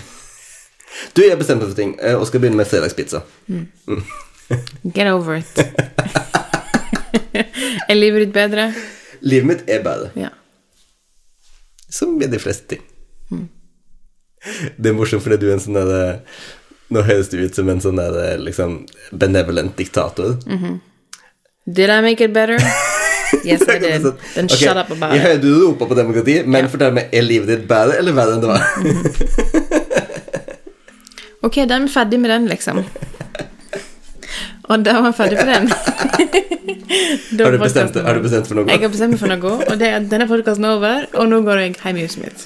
Du, jeg bestemte meg for en ting, eh, og skal begynne med fredagspizza.
Get over it. er livet ditt bedre?
Livet mitt er bedre,
Ja.
som med de fleste ting. Det er morsomt fordi du er en sånn der Nå høres du ut som en sånn der liksom benevolent diktator.
Did I make it better? Yes, I did.
Sånn,
Then
okay.
shut up about it.
du roper på demokrati, men
yeah.
fortell meg, er livet ditt bedre eller verre enn det var?
Ok, da er vi ferdig med den, liksom. Og da var vi ferdig med den.
Har du bestemt, har du bestemt for noe?
Jeg har bestemt meg for noe, og det denne podkasten er over, og nå går jeg hjem i huset mitt.